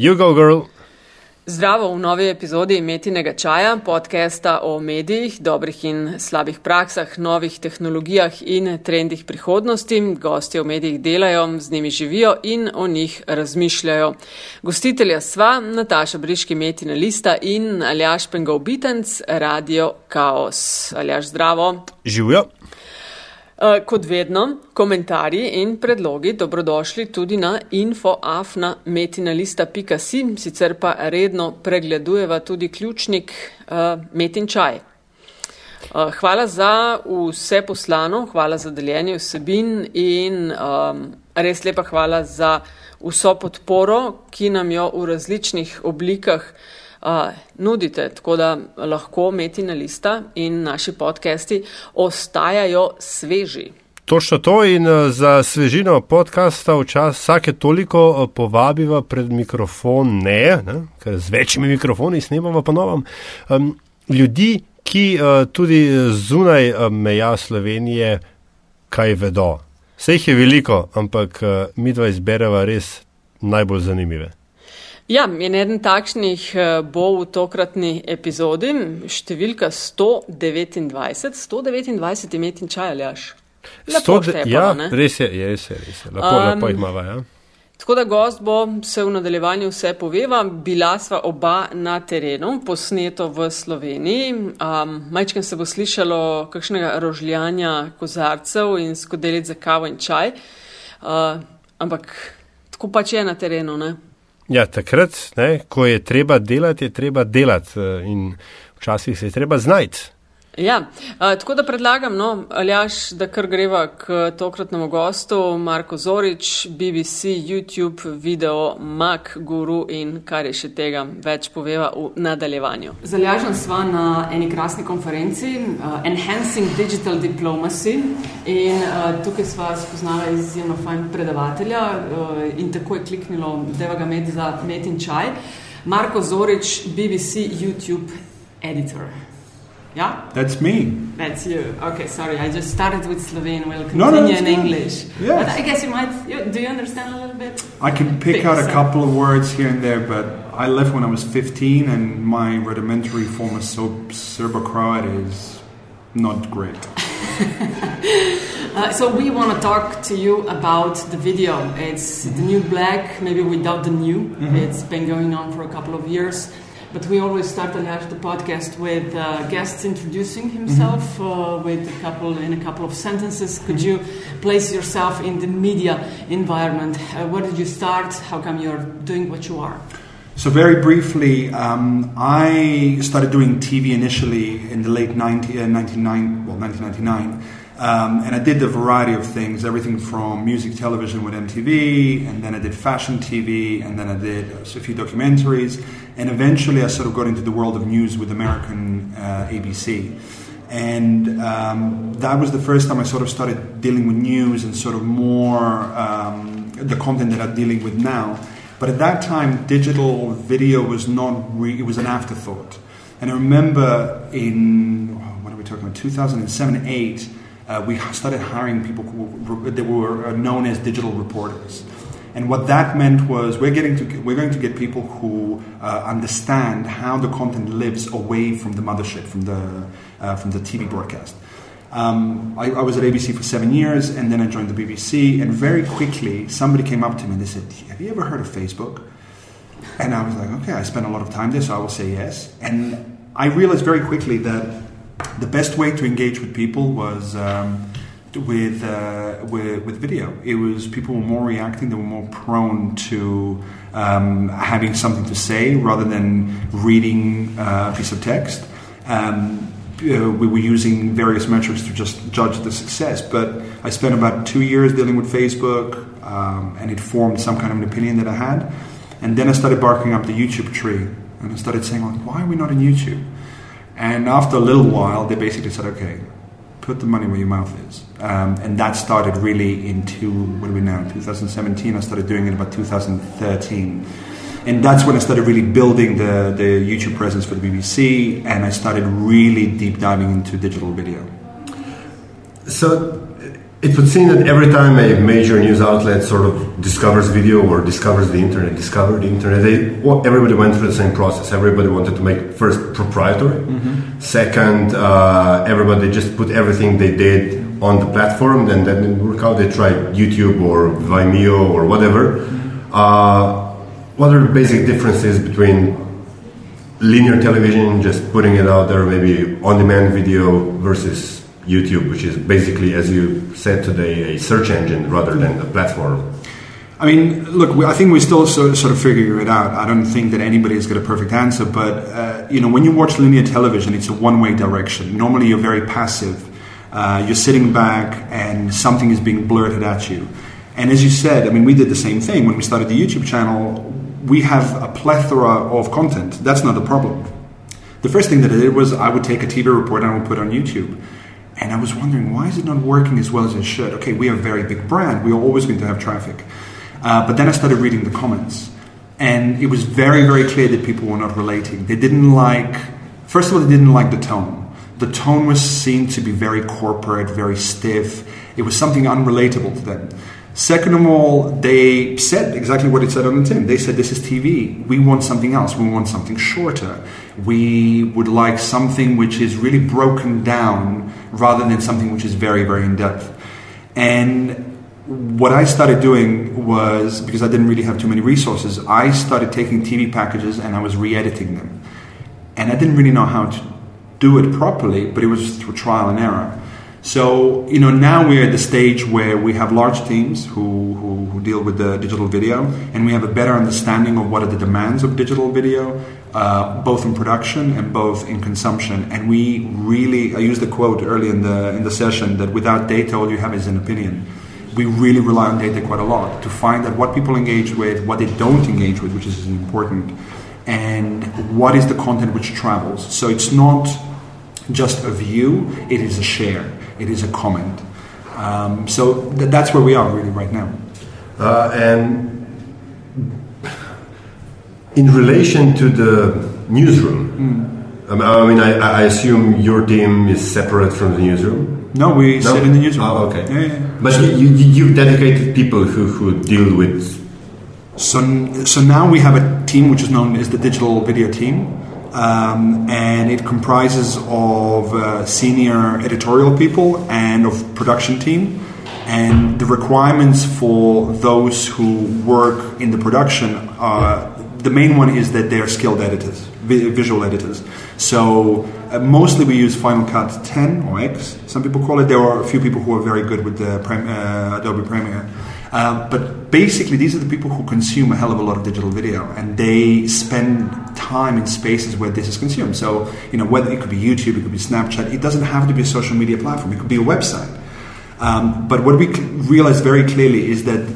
You go, girl. Zdravo v novi epizodi Metinega čaja, podcasta o medijih, dobrih in slabih praksah, novih tehnologijah in trendih prihodnosti. Gosti v medijih delajo, z njimi živijo in o njih razmišljajo. Gostitelja sva Nataša Briški Metina Lista in Aljaš Pengov Bitenc, Radio Chaos. Aljaš, zdravo. Živijo. Eh, kot vedno, komentarji in predlogi dobrodošli tudi na infoafna.metinalista.si, sicer pa redno pregledujeva tudi ključnik uh, Metin čaj. Uh, hvala za vse poslano, hvala za deljenje vsebin in um, res lepa hvala za vso podporo, ki nam jo v različnih oblikah uh, uh, nudite, tako da lahko metina lista in naši podcasti ostajajo sveži. Točno to in za svežino podcasta včasih vsake toliko povabiva pred mikrofon, ne, ne ker z večjimi mikrofoni snemamo pa novam. Um, ljudi, ki uh, tudi zunaj meja Slovenije kaj vedo. Vse jih je veliko, ampak uh, mi dva izbereva res najbolj zanimive. Ja, en eden takšnih eh, bo v tokratni epizodi, številka 129, 129 imet in čaj ali až. Ja, res je, je, res je, res je. Lepo, um, lepo imava, ja. Tako da gost bo se v nadaljevanju vse poveva. Bila sva oba na terenu, posneto v Sloveniji. Um, Majčkam se bo slišalo kakšnega rožljanja kozarcev in skodelic za kavo in čaj. Uh, ampak tako pač je na terenu, ne? Ja, takrat, ne, ko je treba delati, je treba delati eh, in včasih se je treba znajti. Ja, a, tako da predlagam, no, Aljaš, da kar greva k tokratnemu gostu, Marko Zorič, BBC, YouTube, video, Mac, Guru in kar je še tega več poveva v nadaljevanju. Z Aljažem sva na eni krasni konferenci uh, Enhancing Digital Diplomacy in uh, tukaj sva spoznala izjemno fajn predavatelja uh, in tako je kliknilo, deva ga med za met in čaj. Marko Zorič, BBC, YouTube, editor. Yeah? That's me. That's you. Okay, sorry. I just started with Slovene. We'll continue no, no, in English. Yeah. But I guess you might. You, do you understand a little bit? I can pick out a couple of words here and there, but I left when I was 15, and my rudimentary form of Serbo-Croat is not great. uh, so we want to talk to you about the video. It's the new black, maybe without the new. Mm-hmm. It's been going on for a couple of years. But we always start the podcast with uh, guests introducing himself mm-hmm. uh, with a couple in a couple of sentences. Could you place yourself in the media environment? Uh, where did you start? How come you're doing what you are? So very briefly, um, I started doing TV initially in the late 90, uh, 99, well, 1999. Um, and I did a variety of things, everything from music television with MTV, and then I did fashion TV, and then I did a few documentaries, and eventually I sort of got into the world of news with American uh, ABC. And um, that was the first time I sort of started dealing with news and sort of more um, the content that I'm dealing with now. But at that time, digital video was not, re- it was an afterthought. And I remember in, what are we talking about, 2007 8, uh, we started hiring people that were uh, known as digital reporters. And what that meant was we're getting to we're going to get people who uh, understand how the content lives away from the mothership, from the uh, from the TV broadcast. Um, I, I, was at ABC for seven years, and then I joined the BBC. And very quickly, somebody came up to me and they said, "Have you ever heard of Facebook?" And I was like, "Okay, I spent a lot of time there, so I will say yes." And I realized very quickly that the best way to engage with people was um, with, uh, with, with video. It was people were more reacting; they were more prone to um, having something to say rather than reading uh, a piece of text. Um, uh, we were using various metrics to just judge the success. But I spent about two years dealing with Facebook, um, and it formed some kind of an opinion that I had. And then I started barking up the YouTube tree, and I started saying, like, "Why are we not in YouTube?" And after a little while, they basically said, okay, put the money where your mouth is. Um, and that started really into, what are we now, 2017? I started doing it about 2013. And that's when I started really building the, the YouTube presence for the BBC, and I started really deep diving into digital video. So, it would seem that every time a major news outlet sort of discovers video or discovers the internet, discovered the internet, they, well, everybody went through the same process. Everybody wanted to make first proprietary. Mm-hmm. Second, uh, everybody just put everything they did on the platform, and then it worked out. They tried YouTube or Vimeo or whatever. Mm-hmm. Uh, what are the basic differences between linear television, just putting it out there, maybe on-demand video versus YouTube, which is basically, as you said today, a search engine rather than a platform? I mean, look, I think we're still sort of figure it out. I don't think that anybody's got a perfect answer, but uh, you know, when you watch linear television, it's a one-way direction. Normally, you're very passive. Uh, you're sitting back, and something is being blurted at you. And as you said, I mean, we did the same thing when we started the YouTube channel. We have a plethora of content. That's not the problem. The first thing that I did was I would take a TV report and I would put it on YouTube. And I was wondering, why is it not working as well as it should? Okay, we are a very big brand. We are always going to have traffic. Uh, but then I started reading the comments. And it was very, very clear that people were not relating. They didn't like, first of all, they didn't like the tone. The tone was seen to be very corporate, very stiff. It was something unrelatable to them. Second of all, they said exactly what it said on the tin. They said, This is TV. We want something else. We want something shorter. We would like something which is really broken down rather than something which is very, very in depth. And what I started doing was because I didn't really have too many resources, I started taking TV packages and I was re editing them. And I didn't really know how to do it properly, but it was through trial and error. So, you know, now we're at the stage where we have large teams who, who, who, deal with the digital video, and we have a better understanding of what are the demands of digital video, uh, both in production and both in consumption. And we really, I used a quote early in the, in the session that without data, all you have is an opinion. We really rely on data quite a lot to find out what people engage with, what they don't engage with, which is important, and what is the content which travels. So it's not just a view, it is a share it is a comment. Um, so th- that's where we are really right now. Uh, and in relation to the newsroom, mm. I mean, I, I, assume your team is separate from the newsroom. No, we no? sit in the newsroom. Oh, okay. Yeah, yeah. But you, you, have dedicated people who, who deal with. So, so now we have a team which is known as the digital video team um, and it comprises of uh, senior editorial people and of production team. And the requirements for those who work in the production, uh, the main one is that they're skilled editors, visual editors. So uh, mostly we use Final Cut 10 or X, some people call it. There are a few people who are very good with the uh, Adobe Premiere. Uh, but basically, these are the people who consume a hell of a lot of digital video, and they spend time in spaces where this is consumed. So, you know, whether it could be YouTube, it could be Snapchat, it doesn't have to be a social media platform. It could be a website. Um, but what we realize very clearly is that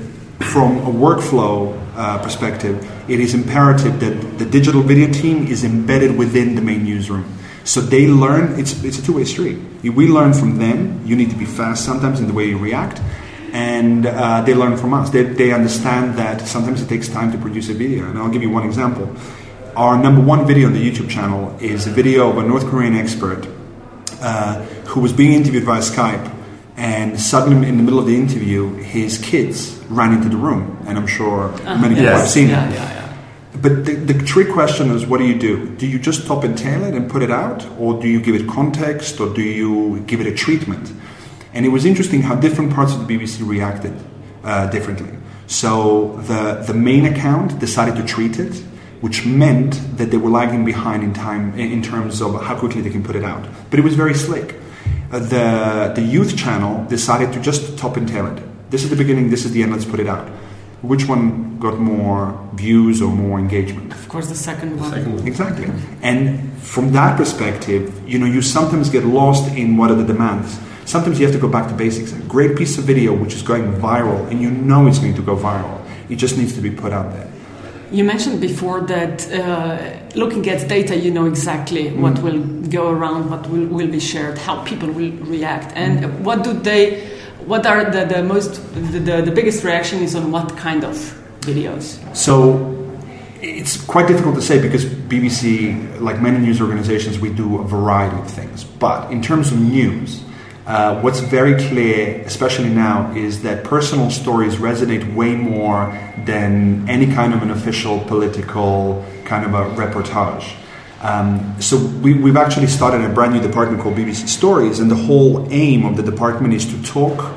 from a workflow uh, perspective, it is imperative that the digital video team is embedded within the main newsroom. So they learn, it's, it's a two way street. We learn from them. You need to be fast sometimes in the way you react and uh, they learn from us. They, they understand that sometimes it takes time to produce a video. And I'll give you one example. Our number one video on the YouTube channel is a video of a North Korean expert uh, who was being interviewed via Skype, and suddenly in the middle of the interview, his kids ran into the room, and I'm sure uh, many people yes. have seen yeah, it. Yeah, yeah. But the, the trick question is, what do you do? Do you just top and tail it and put it out, or do you give it context, or do you give it a treatment? And it was interesting how different parts of the BBC reacted uh, differently. So the, the main account decided to treat it, which meant that they were lagging behind in time in terms of how quickly they can put it out. But it was very slick. Uh, the, the youth channel decided to just top and tail it. This is the beginning, this is the end, let's put it out. Which one got more views or more engagement? Of course, the second one. The Second one. Exactly. And from that perspective, you know, you sometimes get lost in what are the demands sometimes you have to go back to basics. A great piece of video which is going viral, and you know it's going to go viral. It just needs to be put out there. You mentioned before that uh, looking at data, you know exactly mm. what will go around, what will, will be shared, how people will react, and mm. what do they, what are the, the most, the, the, the biggest reaction is on what kind of videos? So it's quite difficult to say because BBC, like many news organizations, we do a variety of things. But in terms of news, Uh, what's very clear, especially now, is that personal stories resonate way more than any kind of an official political kind of a reportage. Um, so we, we've actually started a brand new department called BBC Stories, and the whole aim of the department is to talk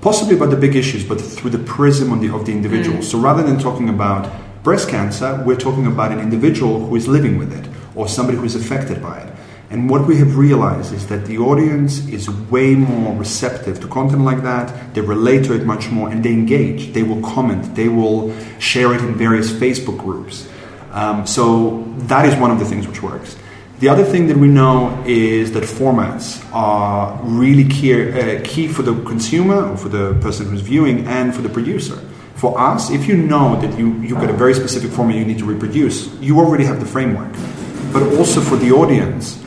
possibly about the big issues, but through the prism of the, of the individual. Mm. So rather than talking about breast cancer, we're talking about an individual who is living with it or somebody who is affected by it. And what we have realized is that the audience is way more receptive to content like that. They relate to it much more and they engage. They will comment. They will share it in various Facebook groups. Um, so that is one of the things which works. The other thing that we know is that formats are really key, uh, key for the consumer or for the person who's viewing and for the producer. For us, if you know that you, you've got a very specific format you need to reproduce, you already have the framework. But also for the audience,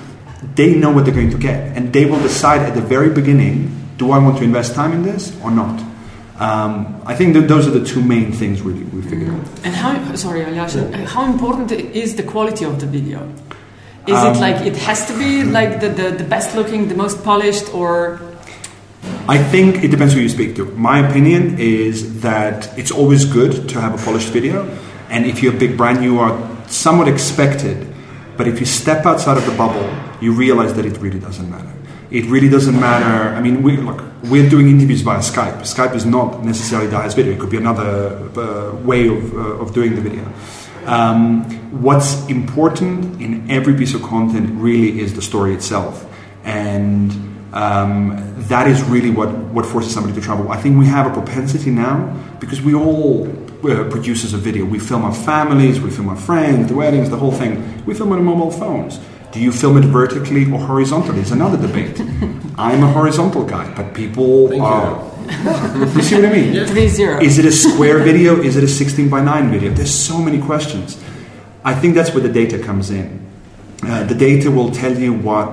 they know what they're going to get, and they will decide at the very beginning: Do I want to invest time in this or not? Um, I think that those are the two main things really we figured out. And how sorry, Aljaž, how important is the quality of the video? Is um, it like it has to be like the, the, the best looking, the most polished, or I think it depends who you speak to. My opinion is that it's always good to have a polished video, and if you're a big brand, you are somewhat expected. But if you step outside of the bubble you realize that it really doesn't matter. It really doesn't matter. I mean, we, look, we're doing interviews via Skype. Skype is not necessarily the highest video. It could be another uh, way of, uh, of doing the video. Um, what's important in every piece of content really is the story itself. And um, that is really what, what forces somebody to travel. I think we have a propensity now because we all uh, producers of video. We film our families, we film our friends, the weddings, the whole thing. We film on mobile phones. Do you film it vertically or horizontally? It's another debate. I'm a horizontal guy, but people Thank are. You. you see what I mean? Yeah. Three zero. Is it a square video? Is it a 16 by 9 video? There's so many questions. I think that's where the data comes in. Uh, the data will tell you what.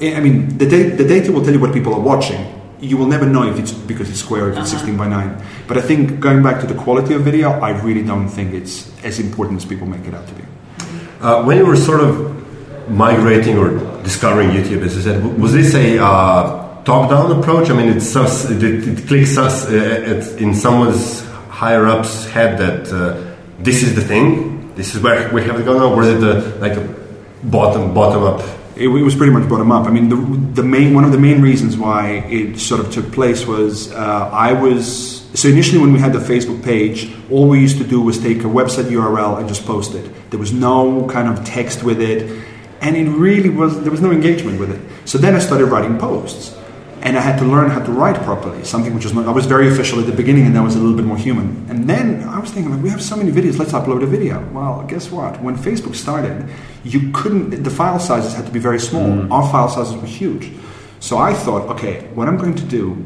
I mean, the, da- the data will tell you what people are watching. You will never know if it's because it's square or if it's uh-huh. 16 by 9. But I think going back to the quality of video, I really don't think it's as important as people make it out to be. Uh, when you were sort of migrating or discovering YouTube, as you said, was this a uh, top-down approach? I mean, it's it, it, clicks us uh, in someone's higher up's head that uh, this is the thing, this is where we have to go now, is it like a bottom bottom up? It, it, was pretty much bottom up. I mean, the, the main one of the main reasons why it sort of took place was uh, I was so initially when we had the Facebook page, all we used to do was take a website URL and just post it. There was no kind of text with it and it really was there was no engagement with it. So then I started writing posts, and I had to learn how to write properly. Something which was not, I was very official at the beginning, and that was a little bit more human. And then I was thinking, like, we have so many videos, let's upload a video. Well, guess what? When Facebook started, you couldn't. The file sizes had to be very small. Mm. Our file sizes were huge. So I thought, okay, what I'm going to do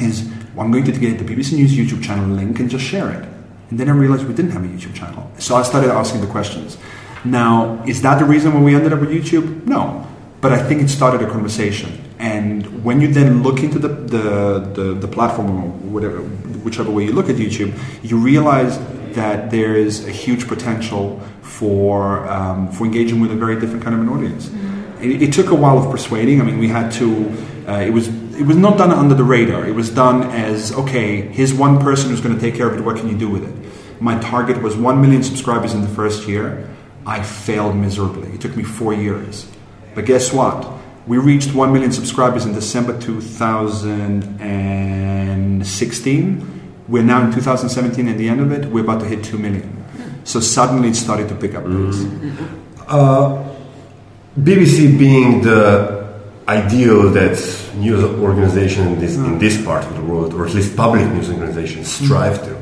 is I'm going to get the BBC News YouTube channel link and just share it. And then I realized we didn't have a YouTube channel. So I started asking the questions. Now, is that the reason why we ended up with YouTube? No. But I think it started a conversation. And when you then look into the, the, the, the platform or whatever, whichever way you look at YouTube, you realize that there is a huge potential for, um, for engaging with a very different kind of an audience. Mm-hmm. It, it, took a while of persuading. I mean, we had to, uh, it, was, it was not done under the radar. It was done as, okay, here's one person who's going to take care of it. What can you do with it? My target was 1 million subscribers in the first year. I failed miserably. It took me four years. But guess what? We reached 1 million subscribers in December 2016. We're now in 2017 at the end of it. We're about to hit 2 million. So suddenly it started to pick up pace. Mm-hmm. Uh, BBC being the ideal that news organization in this, in this part of the world, or at least public news organizations, strive to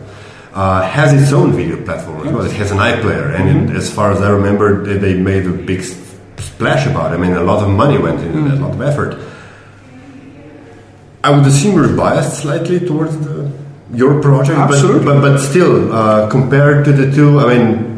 uh, has its own video platform as well. It has an iPlayer, and mm-hmm. it, as far as I remember, they, they, made a big splash about it. I mean, a lot of money went into mm-hmm. it, a lot of effort. I would assume you're biased slightly towards the, your project, But, but, but still, uh, compared to the two, I mean,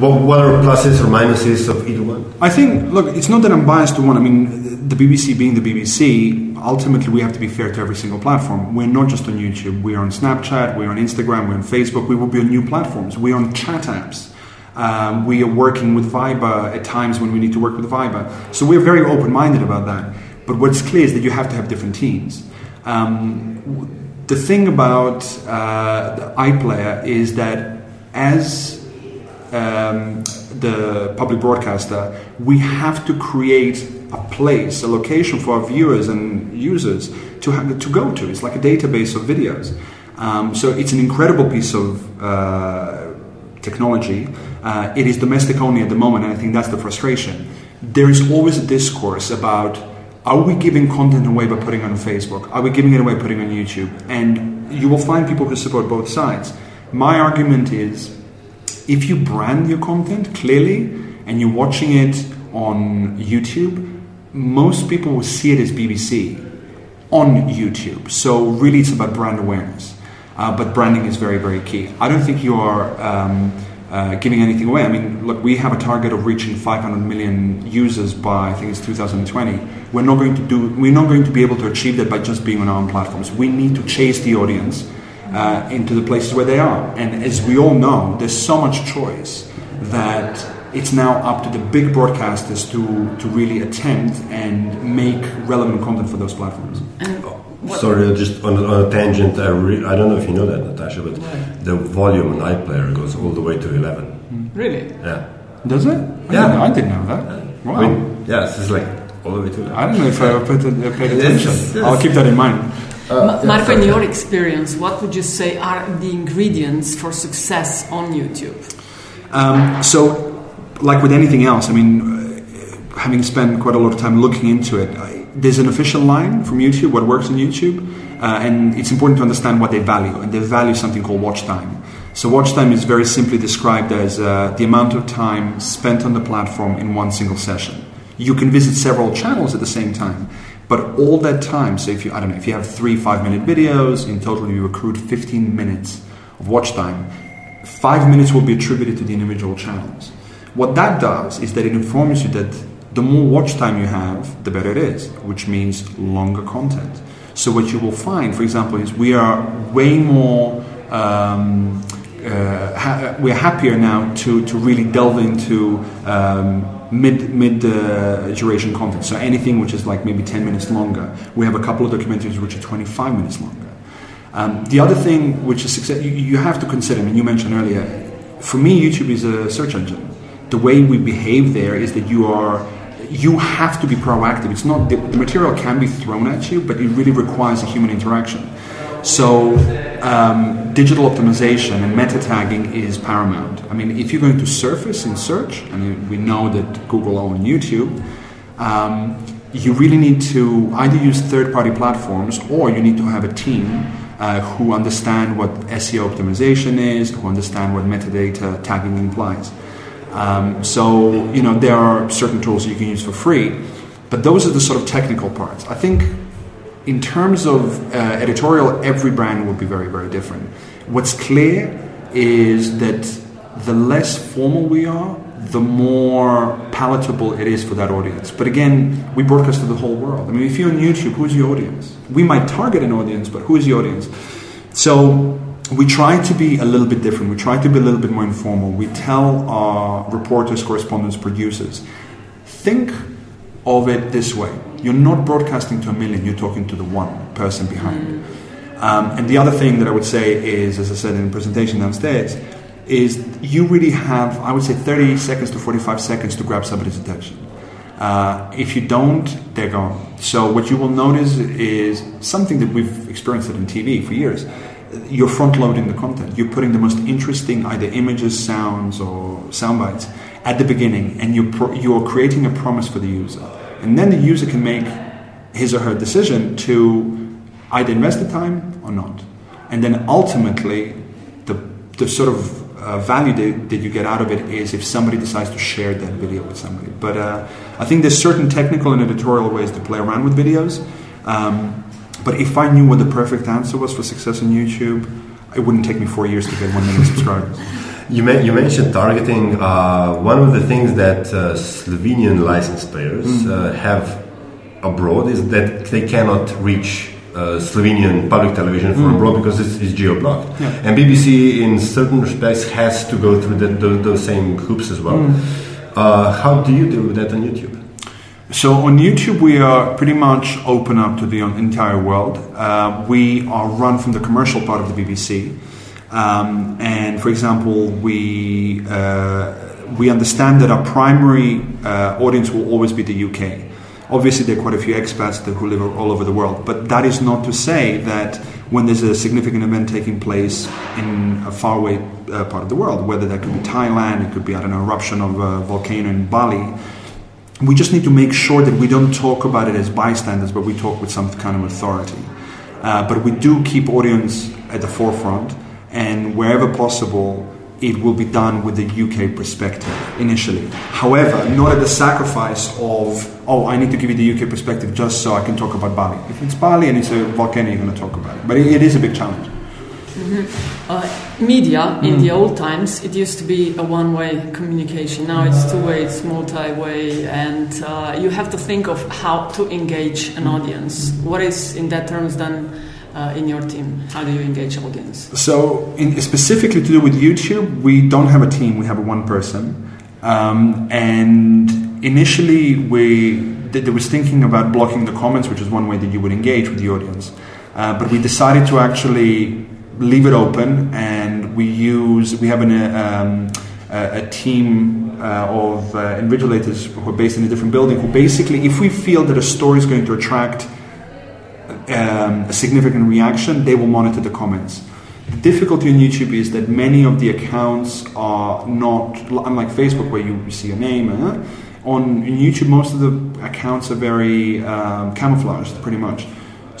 what, what are pluses or minuses of either one? I think, look, it's not that I'm biased to one. I mean, the BBC being the BBC, ultimately we have to be fair to every single platform. We're not just on YouTube. We're on Snapchat, we're on Instagram, we're on Facebook. We will be on new platforms. We're on chat apps. Um, we are working with Viber at times when we need to work with Viber. So we're very open minded about that. But what's clear is that you have to have different teams. Um, the thing about uh, the iPlayer is that as um, the public broadcaster, we have to create a place, a location for our viewers and users to have, to go to. It's like a database of videos. Um, so it's an incredible piece of uh, technology. Uh, it is domestic only at the moment, and I think that's the frustration. There is always a discourse about are we giving content away by putting it on Facebook? Are we giving it away putting it on YouTube? And you will find people who support both sides. My argument is if you brand your content clearly and you're watching it on YouTube, most people will see it as BBC on YouTube. So really, it's about brand awareness. Uh, but branding is very, very key. I don't think you are um, uh, giving anything away. I mean, look, we have a target of reaching 500 million users by I think it's 2020. We're not going to do. We're not going to be able to achieve that by just being on our own platforms. We need to chase the audience uh, into the places where they are. And as we all know, there's so much choice that it's now up to the big broadcasters to, to really attempt and make relevant content for those platforms. Sorry, just on, on a tangent, I, re- I don't know if you know that, Natasha, but the volume on iPlayer goes all the way to 11. Really? Yeah. Does it? Yeah. I didn't, I didn't know that. Wow. I mean, yeah, it's like all the way to 11. I don't know if I put, uh, paid attention. yes. I'll keep that in mind. Ma- Marko, in your experience, what would you say are the ingredients for success on YouTube? Um, so, like with anything else, I mean, having spent quite a lot of time looking into it, I, there's an official line from YouTube, what works on YouTube, uh, and it's important to understand what they value. And they value something called watch time. So, watch time is very simply described as uh, the amount of time spent on the platform in one single session. You can visit several channels at the same time, but all that time, so if you, I don't know, if you have three five minute videos, in total you accrued 15 minutes of watch time, five minutes will be attributed to the individual channels. What that does is that it informs you that the more watch time you have, the better it is, which means longer content. So what you will find, for example, is we are way more. Um, uh, ha- we're happier now to, to really delve into um, mid mid uh, duration content. So anything which is like maybe 10 minutes longer. We have a couple of documentaries which are 25 minutes longer. Um, the other thing which is success, you, you have to consider, I mean, you mentioned earlier, for me, YouTube is a search engine. The way we behave there is that you are, you have to be proactive. It's not, the, the material can be thrown at you, but it really requires a human interaction. So, um, digital optimization and meta tagging is paramount. I mean, if you're going to surface in search, and we know that Google own YouTube, um, you really need to either use third party platforms or you need to have a team uh, who understand what SEO optimization is, who understand what metadata tagging implies. Um, so, you know, there are certain tools you can use for free, but those are the sort of technical parts. I think in terms of uh, editorial, every brand will be very, very different. What's clear is that the less formal we are, the more palatable it is for that audience. But again, we broadcast to the whole world. I mean, if you're on YouTube, who's your audience? We might target an audience, but who is the audience? So we try to be a little bit different. We try to be a little bit more informal. We tell our reporters, correspondents, producers, think of it this way. You're not broadcasting to a million, you're talking to the one person behind. Um, and the other thing that I would say is, as I said in the presentation downstairs, is you really have, I would say, 30 seconds to 45 seconds to grab somebody's attention. Uh, if you don't, they're gone. So what you will notice is something that we've experienced it in TV for years. You're front loading the content. You're putting the most interesting either images, sounds, or sound bites at the beginning, and you're pro- you're creating a promise for the user, and then the user can make his or her decision to either invest the time or not, and then ultimately the the sort of uh, value that, that you get out of it is if somebody decides to share that video with somebody. But uh, I think there's certain technical and editorial ways to play around with videos. Um, but if I knew what the perfect answer was for success on YouTube, it wouldn't take me four years to get one million subscribers. You, you mentioned targeting. Uh, one of the things that uh, Slovenian license players uh, have abroad is that they cannot reach uh, Slovenian public television from abroad because it's, it's geo-blocked. Yeah. And BBC, in certain respects, has to go through the, those, those same hoops as well. Uh, how do you deal with that on YouTube? So on YouTube, we are pretty much open up to the entire world. Uh, we are run from the commercial part of the BBC, um, and for example, we uh, we understand that our primary uh, audience will always be the UK. Obviously, there are quite a few expats who live all over the world, but that is not to say that when there's a significant event taking place in a faraway uh, part of the world, whether that could be Thailand, it could be know eruption of a volcano in Bali we just need to make sure that we don't talk about it as bystanders, but we talk with some kind of authority. Uh, but we do keep audience at the forefront, and wherever possible, it will be done with the UK perspective initially. However, not at the sacrifice of, oh, I need to give you the UK perspective just so I can talk about Bali. If it's Bali and it's a volcano, you're going to talk about it. But it, it is a big challenge. Mm-hmm. Uh, media mm. in the mm. old times, it used to be a one way communication. Now it's two way, it's multi way, and uh, you have to think of how to engage an audience. What is, in that terms, done? Uh, in your team? How do you engage audience? So, in, specifically to do with YouTube, we don't have a team. We have a one person, um, and initially we there was thinking about blocking the comments, which is one way that you would engage with the audience. Uh, but we decided to actually leave it open, and we use we have an, um, a, a, team uh, of uh, invigilators who are based in a different building. Who basically, if we feel that a story is going to attract um, a significant reaction, they will monitor the comments. The difficulty on YouTube is that many of the accounts are not, unlike Facebook where you see a name. Uh, on YouTube, most of the accounts are very um, camouflaged, pretty much.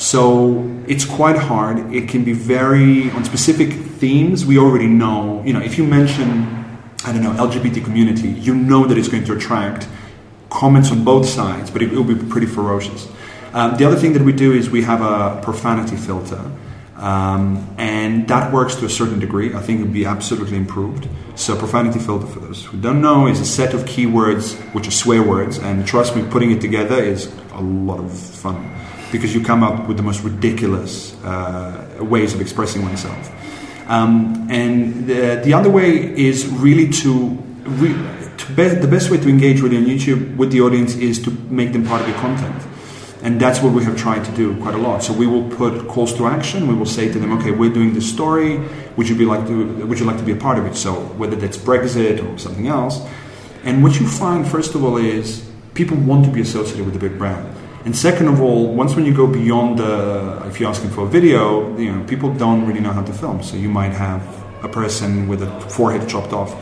So it's quite hard. It can be very on specific themes. We already know. You know, if you mention, I don't know, LGBT community, you know that it's going to attract comments on both sides, but it will be pretty ferocious. Um, the other thing that we do is we have a profanity filter. Um, and that works to a certain degree. I think it would be absolutely improved. So, profanity filter, for those who don't know, is a set of keywords which are swear words, and trust me, putting it together is a lot of fun because you come up with the most ridiculous uh, ways of expressing oneself. Um, and the, the, other way is really to, re, to be, the best way to engage really on YouTube with the audience is to make them part of your content. And that's what we have tried to do quite a lot. So we will put calls to action. We will say to them, "Okay, we're doing this story. Would you be like to? Would you like to be a part of it?" So whether that's Brexit or something else. And what you find, first of all, is people want to be associated with a big brand. And second of all, once when you go beyond the, if you're asking for a video, you know, people don't really know how to film. So you might have a person with a forehead chopped off.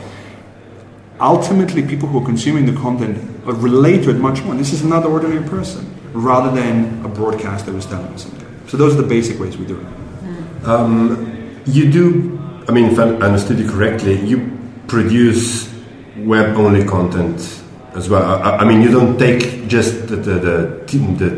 Ultimately, people who are consuming the content relate to it much more. This is another ordinary person rather than a broadcast that was done or something. So those are the basic ways we do it. Um, you do, I mean, if I understood you correctly, you produce web-only content as well. I, I, mean, you don't take just the, the, the, the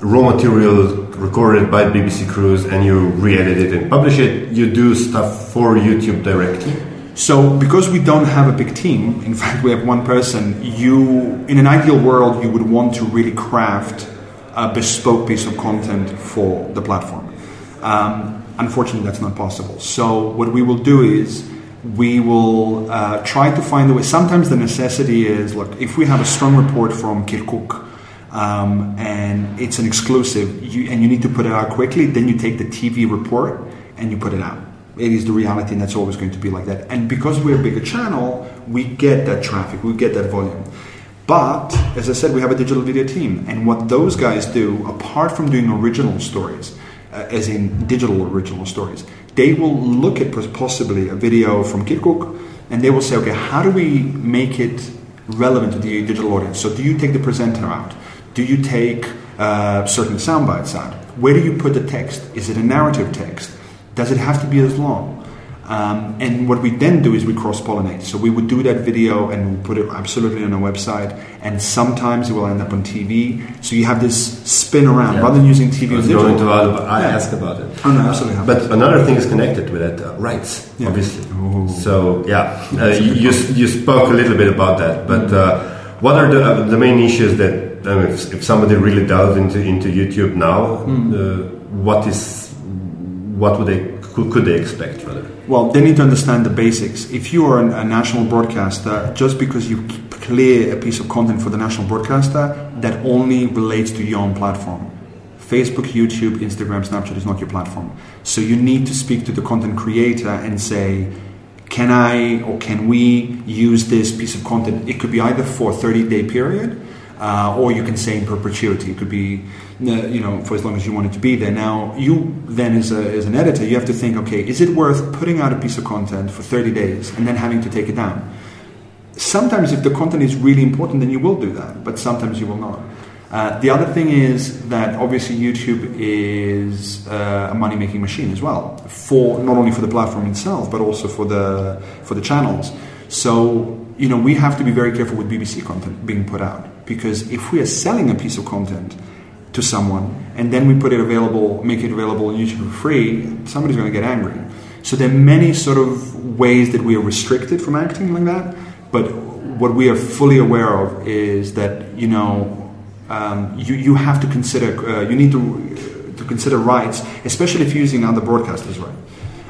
raw material recorded by BBC Crews and you re-edit it and publish it. You do stuff for YouTube directly. So, because we don't have a big team, in fact, we have one person. You, in an ideal world, you would want to really craft a bespoke piece of content for the platform. Um, unfortunately, that's not possible. So, what we will do is we will uh, try to find a way. Sometimes the necessity is look, if we have a strong report from Kirkuk um, and it's an exclusive you, and you need to put it out quickly, then you take the TV report and you put it out. It is the reality, and that's always going to be like that. And because we're a bigger channel, we get that traffic, we get that volume. But as I said, we have a digital video team, and what those guys do, apart from doing original stories, uh, as in digital original stories, they will look at possibly a video from Kirkuk and they will say, okay, how do we make it relevant to the digital audience? So, do you take the presenter out? Do you take uh, certain sound bites out? Where do you put the text? Is it a narrative text? Does it have to be as long? Um, and what we then do is we cross pollinate. So we would do that video and we put it absolutely on our website, and sometimes it will end up on TV. So you have this spin around yeah. rather than using TV. I was going to I yeah. ask about it. Oh no, absolutely. But another thing is connected with that uh, rights, yeah. obviously. Ooh. So yeah, uh, you, you spoke a little bit about that, but uh, what are the, uh, the main issues that um, if, if, somebody really delves into into YouTube now, mm. what is what would they could, could they expect rather? Well, they need to understand the basics. If you are a national broadcaster, just because you clear a piece of content for the national broadcaster, that only relates to your own platform. Facebook, YouTube, Instagram, Snapchat is not your platform. So you need to speak to the content creator and say, can I or can we use this piece of content? It could be either for a 30 day period uh, or you can say in perpetuity. It could be, uh, you know, for as long as you want it to be there. Now, you then as, a, as an editor, you have to think, okay, is it worth putting out a piece of content for 30 days and then having to take it down? Sometimes, if the content is really important, then you will do that, but sometimes you will not. Uh, the other thing is that obviously YouTube is uh, a money making machine as well, for not only for the platform itself, but also for the for the channels. So you know we have to be very careful with BBC content being put out because if we are selling a piece of content to someone and then we put it available, make it available on YouTube for free, somebody's going to get angry. So there are many sort of ways that we are restricted from acting like that, but what we are fully aware of is that you know um, you, you have to consider, uh, you need to, to consider rights, especially if you're using other broadcasters' right.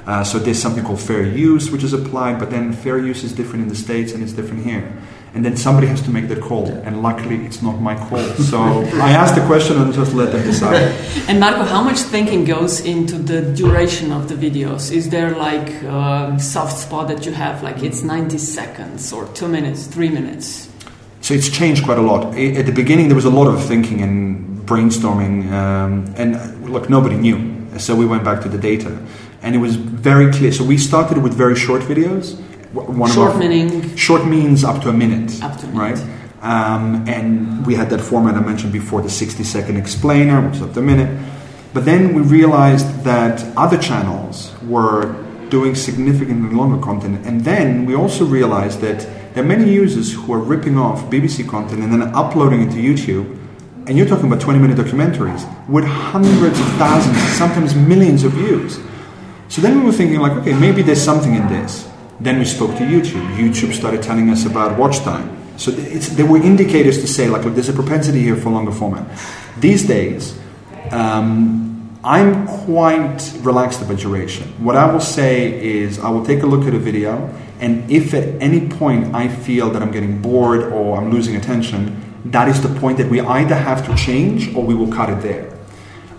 Uh, so there's something called fair use, which is applied, but then fair use is different in the States and it's different here. And then somebody has to make that call, and luckily it's not my call. So I ask the question and just let them decide. and Marko, how much thinking goes into the duration of the videos? Is there like a soft spot that you have, like it's 90 seconds or two minutes, three minutes? So it's changed quite a lot. At the beginning, there was a lot of thinking and brainstorming, um, and look, nobody knew. So we went back to the data, and it was very clear. So we started with very short videos. One short meaning short means up to a minute, up to a minute. right? Um, and we had that format I mentioned before, the 60 second explainer, which is up to a minute. But then we realized that other channels were doing significantly longer content, and then we also realized that there are many users who are ripping off BBC content and then uploading it to YouTube. And you're talking about 20 minute documentaries with hundreds of thousands, sometimes millions of views. So then we were thinking, like, okay, maybe there's something in this. Then we spoke to YouTube. YouTube started telling us about watch time. So there were indicators to say, like, look, there's a propensity here for longer format. These days, um, I'm quite relaxed about duration. What I will say is, I will take a look at a video and if at any point I feel that I'm getting bored or I'm losing attention, that is the point that we either have to change or we will cut it there.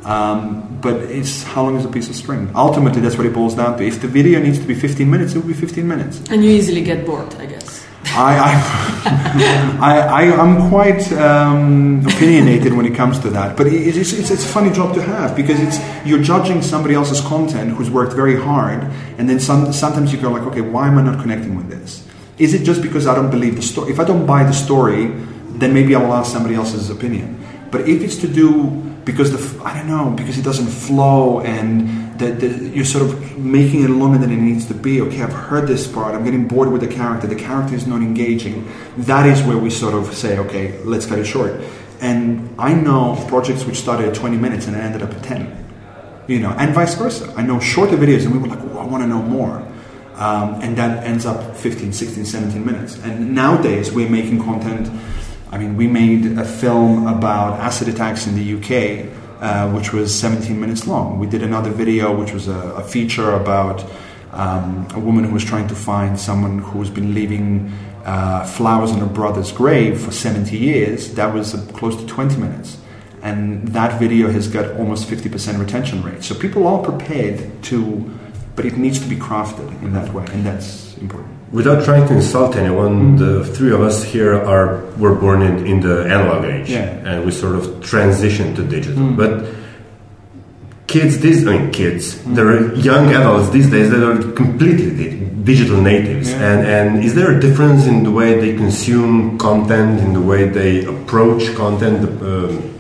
Um, but it's how long is a piece of string? Ultimately, that's what it boils down to. If the video needs to be 15 minutes, it will be 15 minutes. And you easily get bored, I guess. I, I, I, am quite um, opinionated when it comes to that. But it's, it's, it's, a funny job to have because it's you're judging somebody else's content who's worked very hard, and then some, sometimes you go like, okay, why am I not connecting with this? Is it just because I don't believe the story? If I don't buy the story, then maybe I will ask somebody else's opinion. But if it's to do because the I don't know because it doesn't flow and that, you're sort of making it longer than it needs to be. Okay, I've heard this part. I'm getting bored with the character. The character is not engaging. That is where we sort of say, okay, let's cut it short. And I know projects which started at 20 minutes and ended up at 10. You know, and vice versa. I know shorter videos and we were like, oh, I want to know more. Um, and that ends up 15, 16, 17 minutes. And nowadays we're making content. I mean, we made a film about acid attacks in the UK uh, which was 17 minutes long. We did another video, which was a, a feature about um, a woman who was trying to find someone who's been leaving uh, flowers on her brother's grave for 70 years. That was uh, close to 20 minutes. And that video has got almost 50% retention rate. So people are prepared to, but it needs to be crafted in that way, and that's important. Without trying to insult anyone, mm. the three of us here are were born in, in the analog age, yeah. and we sort of transitioned to digital. Mm. But kids, these I mean kids, mm. there are young adults these days that are completely digital natives. Yeah. And and is there a difference in the way they consume content, in the way they approach content? Uh,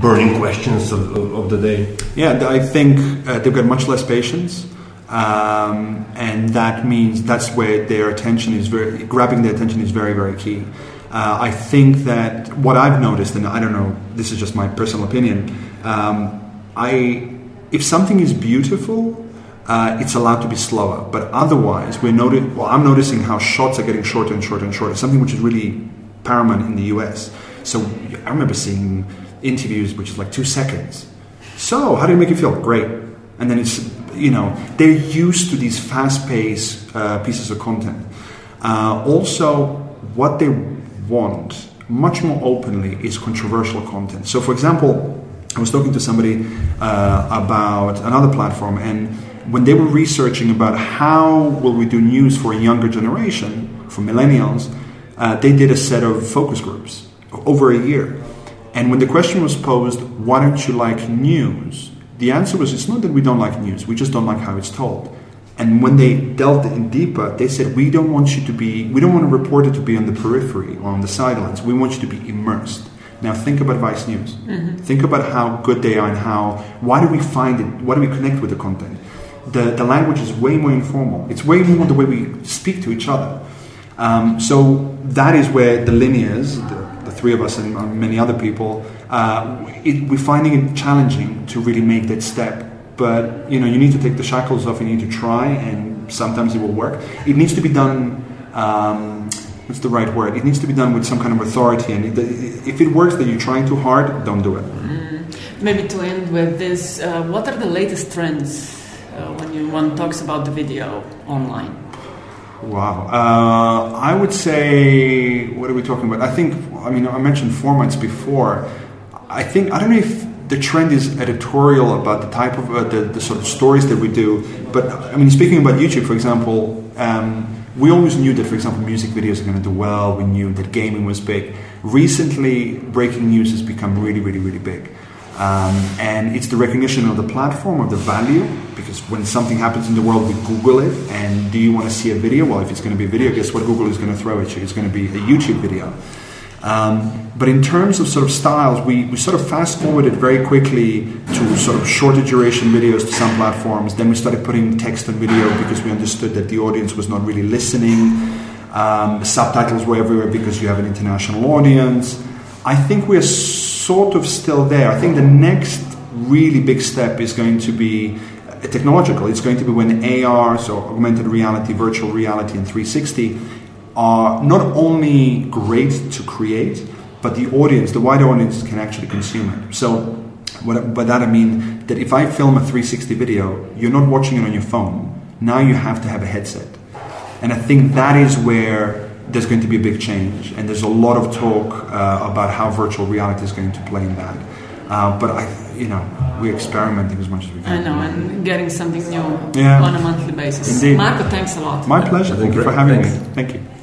burning questions of, of, of, the day? Yeah, I think uh, they've got much less patience. Um, and that means that's where their attention is very grabbing their attention is very very key. Uh, I think that what I've noticed, and I don't know, this is just my personal opinion. Um, I if something is beautiful, uh, it's allowed to be slower. But otherwise, we're noti- well, I'm noticing how shots are getting shorter and shorter and shorter. Something which is really paramount in the US. So I remember seeing interviews which is like two seconds. So how do you make you feel? Great. And then it's you know, they're used to these fast-paced uh, pieces of content. Uh, also, what they want much more openly is controversial content. So, for example, I was talking to somebody uh, about another platform, and when they were researching about how will we do news for a younger generation, for millennials, uh, they did a set of focus groups over a year. And when the question was posed, why don't you like news? The answer was, it's not that we don't like news, we just don't like how it's told. And when they delved in deeper, they said, we don't want you to be, we don't want a reporter to be on the periphery or on the sidelines. We want you to be immersed. Now think about Vice News. Mm-hmm. Think about how good they are and how, why do we find it, why do we connect with the content? The, the language is way more informal. It's way more the way we speak to each other. Um, so that is where the linears, the, the three of us and many other people, uh, it, we're finding it challenging to really make that step but you know you need to take the shackles off you need to try and sometimes it will work it needs to be done um, what's the right word it needs to be done with some kind of authority and if it works that you're trying too hard don't do it mm. maybe to end with this uh, what are the latest trends uh, when you one talks about the video online Wow. Uh, I would say, what are we talking about? I think, I mean, I mentioned formats before. I think, I don't know if the trend is editorial about the type of uh, the, the, sort of stories that we do. But I mean, speaking about YouTube, for example, um, we always knew that, for example, music videos are going to do well. We knew that gaming was big. Recently, breaking news has become really, really, really big. Um, and it's the recognition of the platform, of the value, because when something happens in the world, we Google it. And do you want to see a video? Well, if it's going to be a video, guess what Google is going to throw at you? It's going to be a YouTube video. Um, but in terms of sort of styles, we, we sort of fast forwarded very quickly to sort of shorter duration videos to some platforms. Then we started putting text and video because we understood that the audience was not really listening. Um, subtitles were everywhere because you have an international audience. I think we're sort of still there. I think the next really big step is going to be uh, technological. It's going to be when AR, so augmented reality, virtual reality, and 360 are not only great to create, but the audience, the wider audience, can actually consume it. So, what, by that I mean that if I film a 360 video, you're not watching it on your phone. Now you have to have a headset. And I think that is where there's going to be a big change. And there's a lot of talk uh, about how virtual reality is going to play in that. Uh, but I, you know, we're experimenting as much as we can. I know, and getting something new yeah. on a monthly basis. Indeed. Marko, thanks a lot. My pleasure. Thank you for having Thanks. me. Thank you.